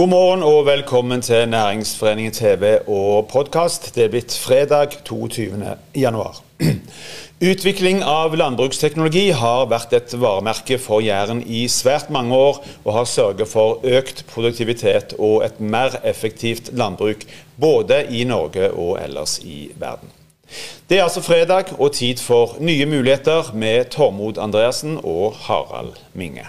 God morgen og velkommen til Næringsforeningen TV og podkast. Det er blitt fredag 22. januar. Utvikling av landbruksteknologi har vært et varemerke for Jæren i svært mange år, og har sørget for økt produktivitet og et mer effektivt landbruk både i Norge og ellers i verden. Det er altså fredag og tid for nye muligheter med Tormod Andreassen og Harald Minge.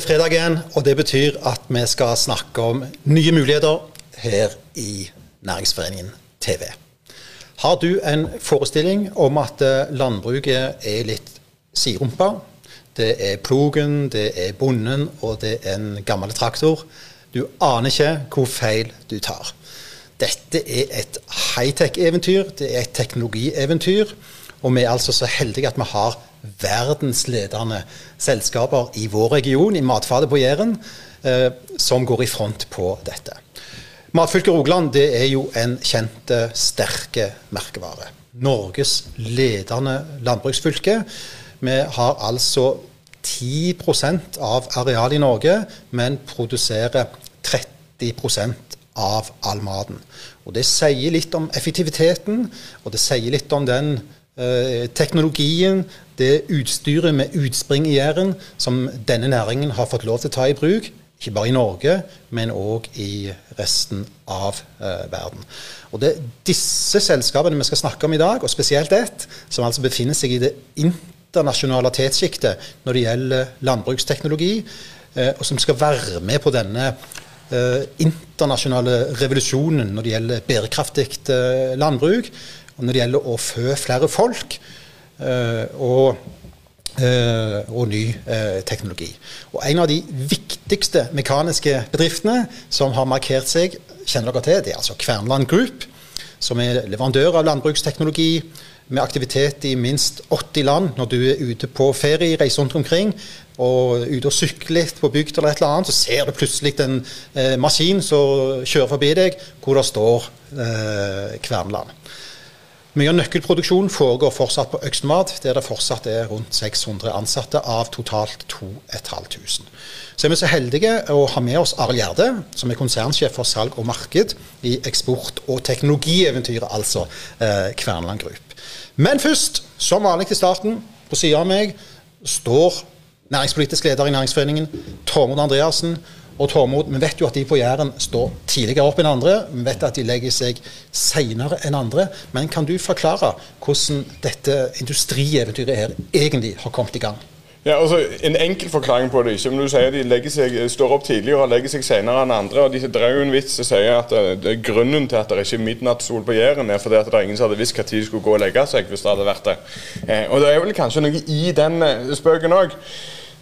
Er fredag igjen, og det betyr at vi skal snakke om nye muligheter her i Næringsforeningen TV. Har du en forestilling om at eh, landbruket er litt siderumpa? Det er plogen, det er bonden, og det er en gammel traktor. Du aner ikke hvor feil du tar. Dette er et high-tech-eventyr, det er et teknologieventyr. Og vi er altså så heldige at vi har verdensledende selskaper i vår region, i matfatet på Jæren, eh, som går i front på dette. Matfylket Rogaland det er jo en kjent, eh, sterke merkevare. Norges ledende landbruksfylke. Vi har altså 10% av arealet i Norge, men produserer 30 av all maten. Og Det sier litt om effektiviteten, og det sier litt om den teknologien, det utstyret med utspring i Jæren som denne næringen har fått lov til å ta i bruk, ikke bare i Norge, men òg i resten av eh, verden. Og Det er disse selskapene vi skal snakke om i dag, og spesielt ett, som altså befinner seg i det internasjonale internasjonalitetssjiktet når det gjelder landbruksteknologi, eh, og som skal være med på denne eh, internasjonale revolusjonen når det gjelder bærekraftig eh, landbruk og når det gjelder å fø flere folk uh, og, uh, og, ny uh, teknologi. Og En av de viktigste mekaniske bedriftene som har markert seg, kjenner dere til, det er altså Kvernland Group, som er leverandør av landbruksteknologi med aktivitet i minst 80 land. Når du er ute på ferie, reiser rundt omkring og ute og sykler litt på bygd eller et eller annet, så ser du plutselig en eh, maskin som kjører forbi deg, hvor det står eh, Kvernland. Mye av nøkkelproduksjonen foregår fortsatt på Øksnemat, der det fortsatt er rundt 600 ansatte av totalt 2500. Så er vi så heldige å ha med oss Arild Gjerde, som er konsernsjef for salg og marked i eksport- og teknologieventyret, altså eh, Kverneland Group. Men først, som vanlig til starten, på sida av meg står næringspolitisk leder i Næringsforeningen, Tormod Andreassen og Tormod, vi vet jo at de på Jæren står tidligere opp enn andre. Vi vet at de legger seg seinere enn andre. Men kan du forklare hvordan dette industrieventyret her egentlig har kommet i gang? Ja, altså En enkel forklaring på det ikke. Men du sier de seg, står opp tidligere og legger seg senere enn andre. og De drar jo en vits og sier at det, det, grunnen til at det ikke er midnattssol på Jæren, er fordi at det er ingen som hadde visst når de skulle gå og legge seg. hvis det hadde vært det. Eh, og det er vel kanskje noe i den eh, spøken òg.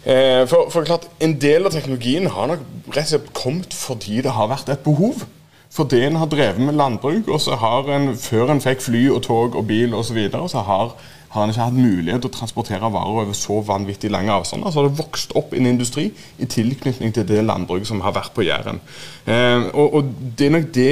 Eh, for, for, klart, En del av teknologien har nok rett og slett kommet fordi det har vært et behov. Fordi en har drevet med landbruk, og så har en, før en fikk fly og tog og bil osv., så, videre, så har, har en ikke hatt mulighet til å transportere varer over så vanvittig lange avstander. Så har det vokst opp en industri i tilknytning til det landbruket som har vært på Jæren. Eh, og, og, det er nok det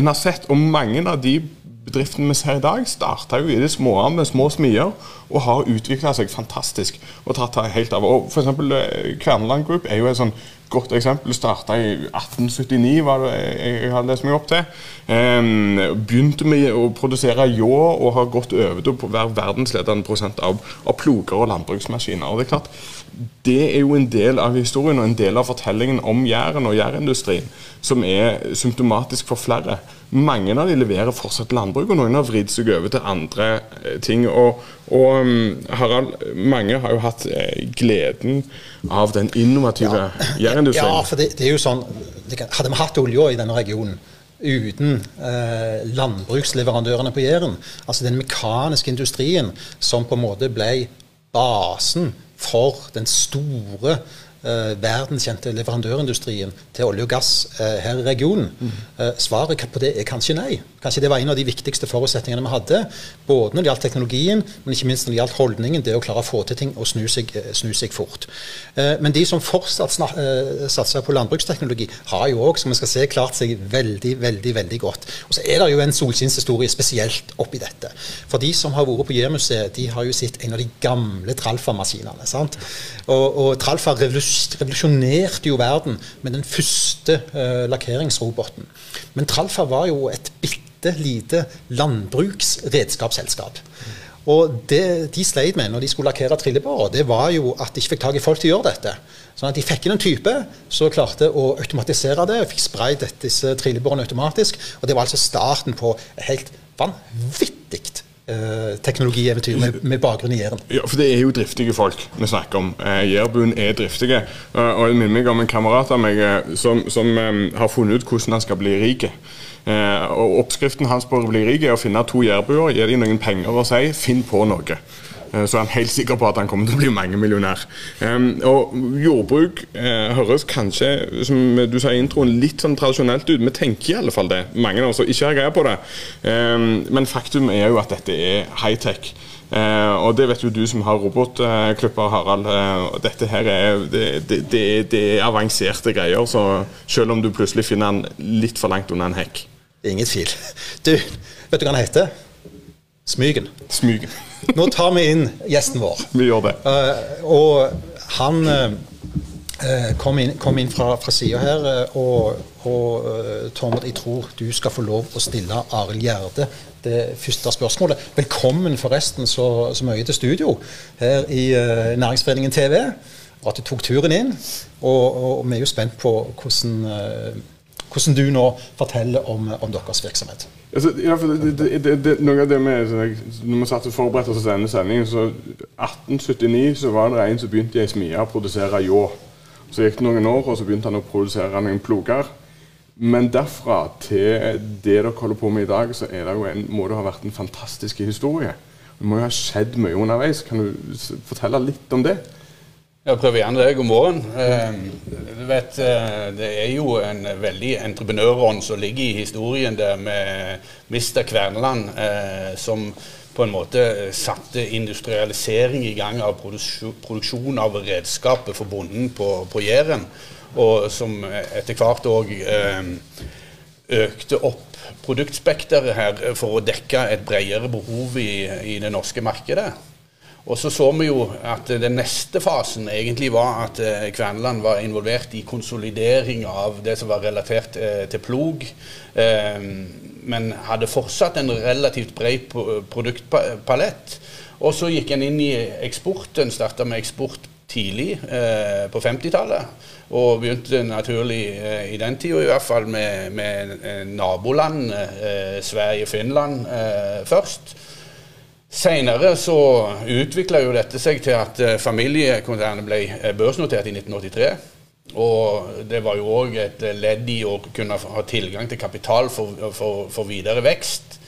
en har sett. Og mange av de bedriften vi ser i dag, starta jo i det små med små smier og har utvikla seg fantastisk og tatt det helt av. Og F.eks. Eh, Kverneland Group er jo et sånn godt eksempel. Starta i 1879, var det jeg, har lest meg opp til. Um, begynte med å produsere ljå og har gått over til å være verdensledende prosent av, av ploger og landbruksmaskiner. Og Det er klart, det er jo en del av historien og en del av fortellingen om Jæren og jærindustrien som er symptomatisk for flere. Mange av de leverer fortsatt landbruk, og noen har vridd seg over til andre eh, ting. Og, og um, Harald, mange har jo hatt eh, gleden av den innovative ja. jærindustrien. Ja, for det, det, er jo sånn Hadde vi hatt olja i denne regionen uten eh, landbruksleverandørene på Jæren, altså den mekaniske industrien som på en måte ble basen for den store verdenskjente leverandørindustrien til olje og gass eh, her i regionen? Mm. Eh, svaret på det er kanskje nei. Kanskje det var en av de viktigste forutsetningene vi hadde. Både når det gjaldt teknologien, men ikke minst når det gjaldt holdningen. Det å klare å få til ting og snu seg, eh, snu seg fort. Eh, men de som fortsatt eh, satser på landbruksteknologi, har jo òg, som vi skal se, klart seg veldig, veldig veldig godt. Og så er det jo en solskinnshistorie spesielt oppi dette. For de som har vært på Jærmuseet, de har jo sett en av de gamle Tralfa-maskinene. sant? Og, og Tralfa revolusjonerte jo verden med den første uh, lakkeringsroboten. Men Tralfa var jo et bitte lite landbruksredskapsselskap. Og det de sleit med når de skulle lakkere trillebårer, det var jo at de ikke fikk tak i folk til å gjøre dette. Sånn at De fikk inn en type som klarte å automatisere det, og fikk sprayet disse trillebårene automatisk. Og det var altså starten på helt vanvittig eh, teknologieventyr med, med, bakgrunn i Jæren. Ja, for det er jo driftige folk vi snakker om. Eh, Jærbuen er driftige. Uh, og Jeg minner meg om en kamerat av meg uh, som, som um, har funnet ut hvordan han skal bli rik. Og Oppskriften hans på å bli rik er å finne to jærbuer, gi dem noen penger og si 'finn på noe'. Eh, så er han helt sikker på at han kommer til å bli mangemillionær. Og jordbruk eh, høres kanskje, som du sa i introen, litt sånn tradisjonelt ut. Vi tenker i alle fall det. Mange av oss ikke har greie på det. Men faktum er jo at dette er high-tech. Eh, og det vet jo du som har robotklipper, Harald. Eh, dette her er, det, det, det, er avanserte greier. Så selv om du plutselig finner den litt for langt unna en hekk. Ingen tvil. Du, vet du hva han heter? Smygen. Smygen. Nå tar vi inn gjesten vår. Vi gjør det. Uh, og han uh, kom, inn, kom inn, fra, fra sida her, og, og uh, Tormod, jeg tror du skal få lov å stille Arild Gjerde det første spørsmålet. Velkommen forresten så, så mye til studio her i uh, Næringsforeningen TV. Og at du tok turen inn. Og, og, og vi er jo spent på hvordan hvordan du nå forteller om, om deres virksomhet. Altså, ja, det, det, noe av det med, Når vi satt og forberedte oss til denne sendingen, så 1879 så var det en som begynte i ei smie å produsere ljå. Så gikk det noen år, og så begynte han å produsere noen ploger. Men derfra til det dere holder på med i dag, så er det jo en, må det ha vært en fantastisk historie. Det må jo ha skjedd mye underveis. Kan du fortelle litt om det? Jeg prøver gjerne det. God morgen. Eh, du vet, eh, Det er jo en veldig entreprenørånd som ligger i historien der med Mr. Kverneland, eh, som på en måte satte industrialisering i gang av produksjon av redskapet for bonden på, på Jæren. Og som etter hvert òg økte opp produktspekteret her for å dekke et bredere behov i, i det norske markedet. Og så så vi jo at den neste fasen egentlig var at eh, Kverneland var involvert i konsolidering av det som var relatert eh, til plog, eh, men hadde fortsatt en relativt bred produktpalett. Og så gikk en inn i eksporten, starta med eksport tidlig på 50-tallet. Og begynte naturlig i den tida i hvert fall med, med naboland, eh, Sverige og Finland først. Senere så utvikla jo dette seg til at eh, familiekonsernet ble eh, børsnotert i 1983. Og det var jo òg et ledd i å kunne ha tilgang til kapital for, for, for videre vekst.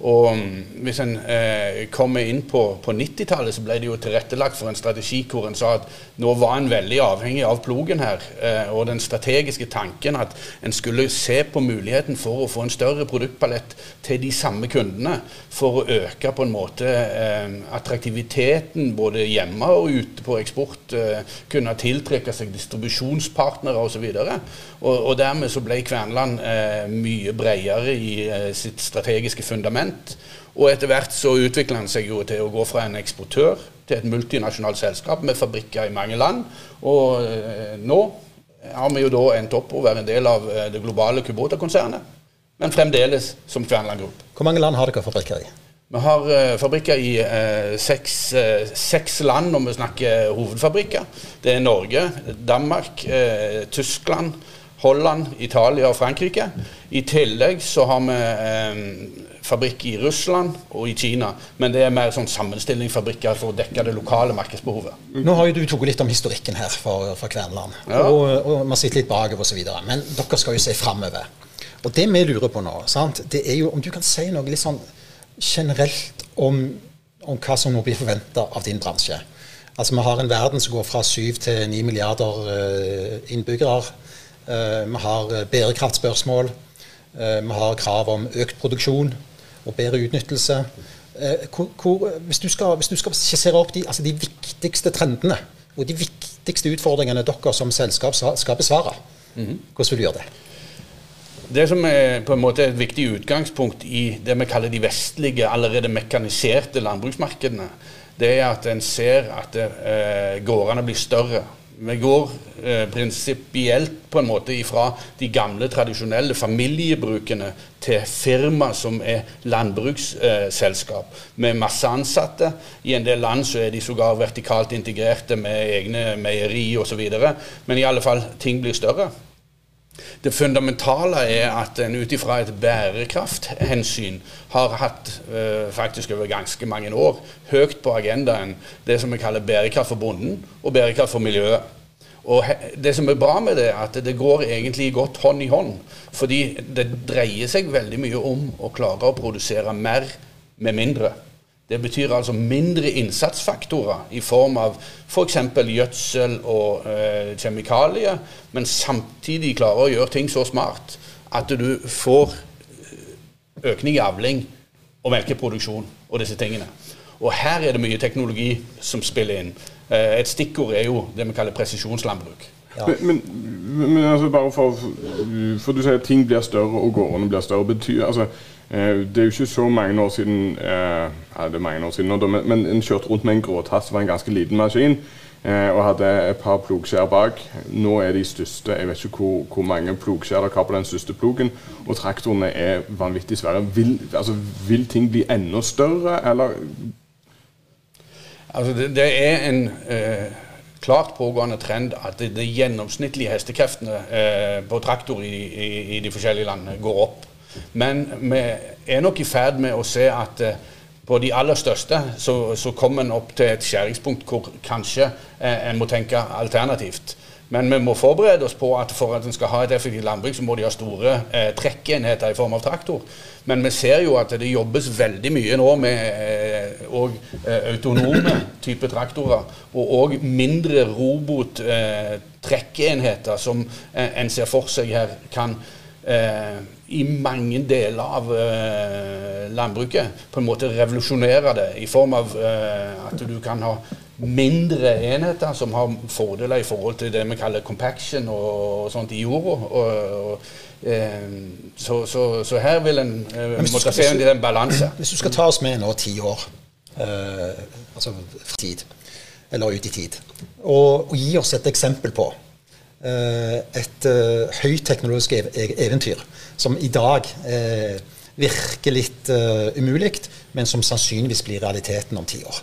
Og mm, hvis en eh, kommer inn på, på 90-tallet, så ble det jo tilrettelagt for en strategi hvor en sa at nå var en veldig avhengig av plogen her, eh, og den strategiske tanken at en skulle se på muligheten for å få en større produktpalett til de samme kundene, for å øke på en måte eh, attraktiviteten både hjemme og ute på eksport, eh, kunne tiltrekke seg distribusjonspartnere osv. Og, og, og dermed så ble Kverneland eh, mye bredere i eh, sitt strategiske fundament. Og etter hvert så utvikler han seg jo til å gå fra en eksportør til et multinasjonalt selskap med fabrikker i mange land. Og eh, nå har vi jo da endt opp å være en del av eh, det globale Kubota-konsernet. Men fremdeles som Kvernland Group. Hvor mange land har dere fabrikker i? Vi har uh, fabrikker i uh, seks, uh, seks, land når vi snakker hovedfabrikker. Det er Norge, Danmark, Tyskland, Holland, Italia og Frankrike. I tillegg så har vi fabrikk i Russland og i Kina. Men det er mer sånn sammenstillingsfabrikker for å dekke det lokale markedsbehovet. Nå har jo du tatt litt om historikken her for, for Kverneland. Ja. Og, og man sitter litt bakover osv. Men dere skal jo se framover. Og det vi lurer på nå, sant, det er jo om du kan si noe litt sånn generelt om, om hva som nå blir forventa av din bransje. Altså Vi har en verden som går fra 7 til 9 milliarder eh, innbyggere. Eh, vi har eh, bærekraftspørsmål. Vi har krav om økt produksjon og bedre utnyttelse. Hvor, hvor, hvis, du skal, hvis, du skal, skissere opp de, altså de, viktigste trendene og de viktigste utfordringene dere som selskap skal besvare, mm hvordan vil du gjøre det? Det som er på en måte et viktig utgangspunkt i det vi kaller de vestlige, allerede mekaniserte landbruksmarkedene, det er at en ser at eh, gårdene blir større. Vi går eh, prinsipielt på en måte ifra de gamle, tradisjonelle familiebrukene til firma som er landbruksselskap eh, med masse ansatte. I en del land så er de sågar vertikalt integrerte med egne meieri osv. Men i alle fall, ting blir større. Det fundamentale er at en ut ifra et bærekrafthensyn har hatt eh, faktisk over ganske mange år høyt på agendaen det som vi kaller bærekraft for bonden og bærekraft for miljøet. Og Det som er bra med det, er at det går egentlig godt hånd i hånd. Fordi det dreier seg veldig mye om å klare å produsere mer med mindre. Det betyr altså mindre innsatsfaktorer i form av f.eks. gjødsel og eh, kjemikalier, men samtidig klarer å gjøre ting så smart at du får eh, økning i avling og melkeproduksjon og disse tingene. Og her er det mye teknologi som spiller inn. Eh, et stikkord er jo det vi kaller presisjonslandbruk. Ja. Men, men, men, altså bare for, for du sier at ting blir større og gårdene blir større. betyr altså det er jo ikke så mange år siden eh, ja, det er mange år siden, men, en kjørte rundt med en gråtass. Det var en ganske liten maskin. Eh, og hadde et par plogskjær bak. Nå er de største Jeg vet ikke hvor, hvor mange plogskjær dere har på den største plogen. Og traktorene er vanvittig svære. Vil, altså, vil ting bli enda større, eller? Altså, det, det er en eh, klart pågående trend at de gjennomsnittlige hestekreftene eh, på traktor i, i, i de forskjellige landene går opp. Men vi er nok i ferd med å se at eh, på de aller største så, så kommer en opp til et skjæringspunkt hvor kanskje eh, en må tenke alternativt. Men vi må forberede oss på at for at en skal ha et effektivt landbruk, så må de ha store eh, trekkenheter i form av traktor. Men vi ser jo at det jobbes veldig mye nå med eh, og, eh, autonome type traktorer. Og òg mindre robot eh, som en ser for seg her kan eh, i mange deler av eh, landbruket på en måte revolusjonere det i form av eh, at du kan ha mindre enheter som har fordeler i forhold til det vi kaller compaction og sånt i jorda. Eh, så, så, så, her vil en måtte se en balanse. Hvis du skal ta oss med nå ti år, eh, altså tid, eller ut i tid, og, og gi oss et eksempel på et uh, høyteknologisk eventyr som i dag uh, virker litt uh, umulig, men som sannsynligvis blir realiteten om ti år.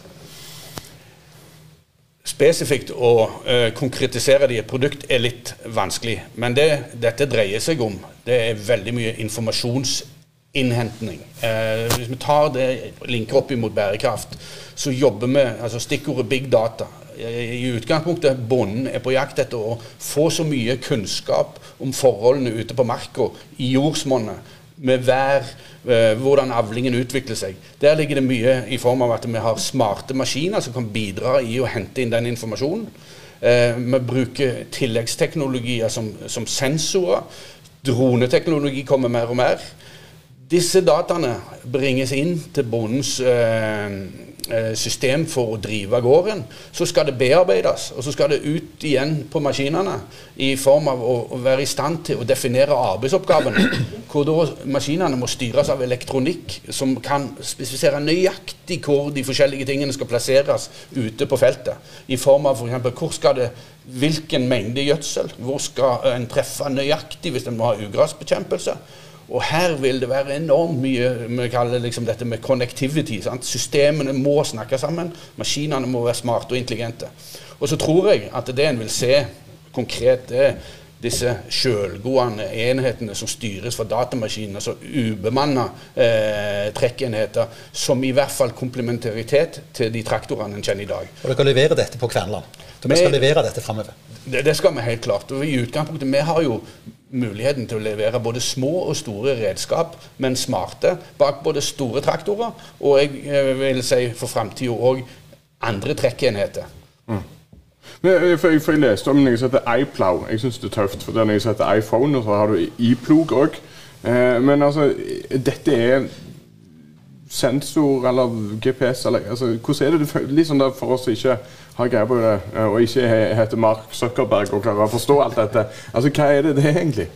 Spesifikt å uh, konkretisere det i et produkt er litt vanskelig. Men det dette dreier seg om, det er veldig mye informasjonsinnhentning. hvis vi tar det linker opp imot bærekraft, så jobber vi altså Stikkordet big data i utgangspunktet bonden er på jakt etter å få så mye kunnskap om forholdene ute på marka, i jordsmonnet, med vær, eh, hvordan avlingen utvikler seg. Der ligger det mye i form av at vi har smarte maskiner som kan bidra i å hente inn den informasjonen. Eh, vi bruker tilleggsteknologier som, som sensorer. Droneteknologi kommer mer og mer. Disse dataene bringes inn til bondens eh, system for å drive gården, så skal det bearbeides. Og så skal det ut igjen på maskinene i form av å, være i stand til å definere arbeidsoppgavene. Hvor da maskinene må styres av elektronikk som kan spesifisere nøyaktig hvor de forskjellige tingene skal plasseres ute på feltet. I form av f.eks. hvor skal det hvilken mengde gjødsel, hvor skal en treffe nøyaktig hvis en må ha ugressbekjempelse. Og her vil det være enormt mye vi kaller liksom dette med connectivity. Sant? Systemene må snakke sammen. Maskinene må være smarte og intelligente. Og så tror jeg at det en vil se konkret, er disse sjølgående enhetene som styres fra datamaskiner, altså ubemanna eh, trekkenheter, som i hvert fall komplementaritet til de traktorene en kjenner i dag. Og dere leverer dette på Kverneland? Dere skal levere dette framover? Det, det, skal vi helt klart. Og i utgangspunktet, Vi har jo muligheten til å levere både små og store redskap, men smarte, bak både store traktorer og jeg vil si for framtida òg andre trekkenheter. Mm. Men, for, jeg, for jeg leste om noe som heter iPlow. Jeg syns det er tøft. For er noe som heter iPhone, og så har du iPlog òg. Eh, men altså, dette er sensor eller GPS eller altså, Hvordan er det litt sånn for oss som ikke har greie på det, og ikke heter Mark Zuckerberg og klarer å forstå alt dette? Altså, Hva er det det er egentlig?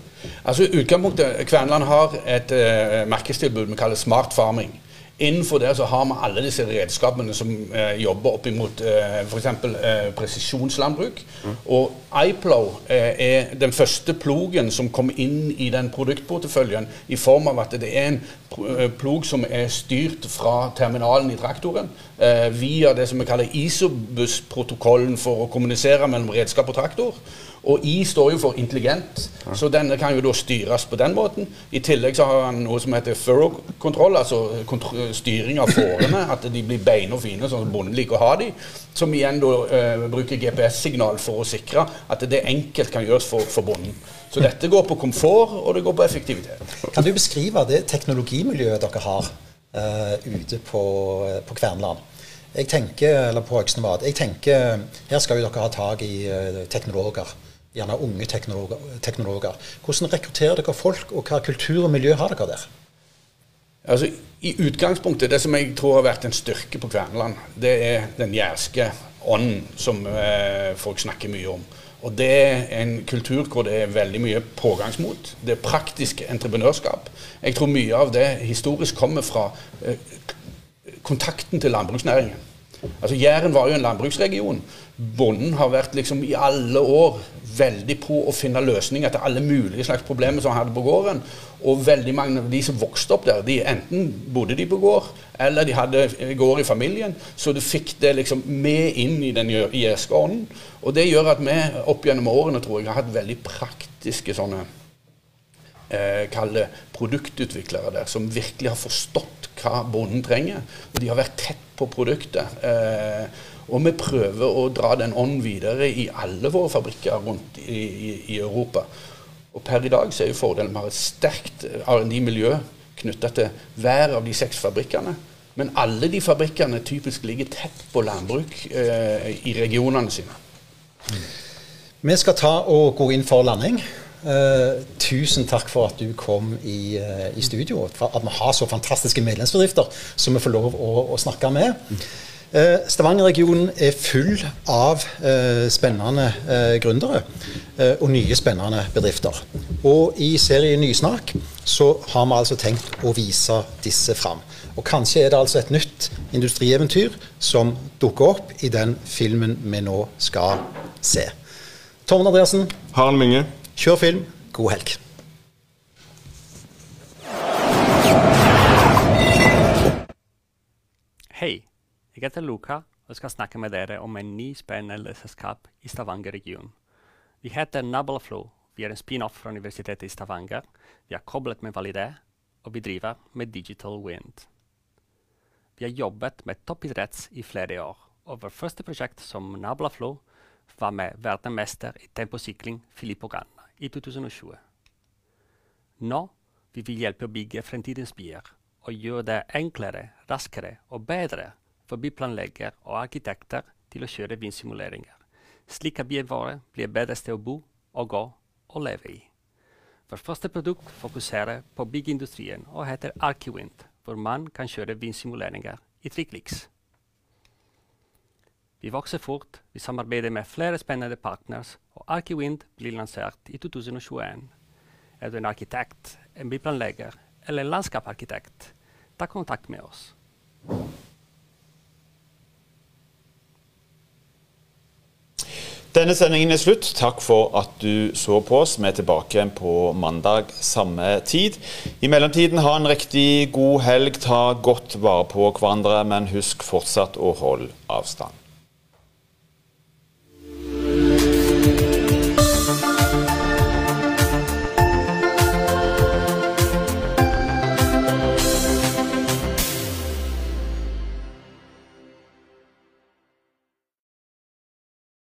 Altså utgangspunktet, Kverneland har et uh, markedstilbud vi kaller smart farming. Innenfor det så har vi alle disse redskapene som eh, jobber opp mot eh, f.eks. Eh, presisjonslandbruk. Mm. Og iPlow eh, er den første plogen som kom inn i den produktporteføljen i form av at det er en eh, plog som er styrt fra terminalen i traktoren eh, via det som vi kaller Isobus-protokollen for å kommunisere mellom redskap og traktor. Og I står jo for intelligent, ja. så denne kan jo da styres på den måten. I tillegg så har han noe som heter furrow-kontroll, altså styring av fårene. At de blir beine og fine, sånn som bonden liker å ha de. Som igjen da uh, bruker GPS-signal for å sikre at det enkelt kan gjøres for, for bonden. Så dette går på komfort, og det går på effektivitet. Kan du beskrive det teknologimiljøet dere har uh, ute på, på Kverneland? Jeg tenker, eller på Øksnevad, jeg tenker her skal jo dere ha tak i uh, teknologer gjerne unge teknologer, teknologer. Hvordan rekrutterer dere folk, og hva kultur og miljø har dere der? Altså, I utgangspunktet, det som jeg tror har vært en styrke på Kverneland, det er den jærske ånden som eh, folk snakker mye om. Og Det er en kultur hvor det er veldig mye pågangsmot. Det er praktisk entreprenørskap. Jeg tror mye av det historisk kommer fra eh, kontakten til landbruksnæringen. Altså Jæren var jo en landbruksregion. Bonden har vært liksom i alle år veldig på å finne løsninger til alle mulige slags problemer som han hadde på gården. Og veldig mange av de som vokste opp der, de enten bodde de på gård, eller de hadde gård i familien. Så du fikk det liksom med inn i den jærske ånden. Og det gjør at vi opp gjennom årene tror jeg har hatt veldig praktiske sånne eh, kalle produktutviklere der, som virkelig har forstått hva bonden trenger. Og de har vært tett på produktet. Eh, og vi prøver å dra den ånden videre i alle våre fabrikker rundt i, i, i Europa. Og per i dag så er jo fordelen vi har et sterkt R&D-miljø knytta til hver av de seks fabrikkene. Men alle de fabrikkene typisk ligger tett på landbruk eh, i regionene sine. Vi skal ta og gå inn for landing. Uh, tusen takk for at du kom i, uh, i studio. For at vi har så fantastiske medlemsbedrifter som vi får lov å, å snakke med. Uh, Stavanger-regionen er full av spennende gründere og nye spennende bedrifter. Og i serien Nysnakk så har vi altså tenkt å vise disse fram. Og kanskje er det altså et nytt industrieventyr som dukker opp i den filmen vi nå skal se. Tormod Andreassen. Harald Minge. Kjør film. God helg. Hei, jeg heter Luka og skal snakke med dere om en ny spennende selskap i Stavanger-regionen. Vi heter Nabelflo. Vi er en spin-off fra Universitetet i Stavanger. Vi er koblet med Validé, og vi driver med Digital Wind. Vi har jobbet med toppidretts i flere år, og vårt første prosjekt som Nabelflo var med verdensmester i temposykling Filippo Ganna i 2020. Nå vil vi hjelpe å bygge fremtidens byer og gjøre det enklere, raskere og bedre for byplanlegger og arkitekter til å kjøre vindsimuleringer, slik at byen vår blir bedre sted å bo og gå og leve i. Vårt første produkt fokuserer på byggeindustrien og heter Arkiwind, hvor man kan kjøre vindsimuleringer i tre. Vi vokser fort, vi samarbeider med flere spennende partners, og Arkiwind blir lansert i 2021. Er du en arkitekt, en byplanlegger eller en landskapsarkitekt, ta kontakt med oss. Denne sendingen er slutt. Takk for at du så på oss. Vi er tilbake på mandag samme tid. I mellomtiden ha en riktig god helg. Ta godt vare på hverandre, men husk fortsatt å holde avstand.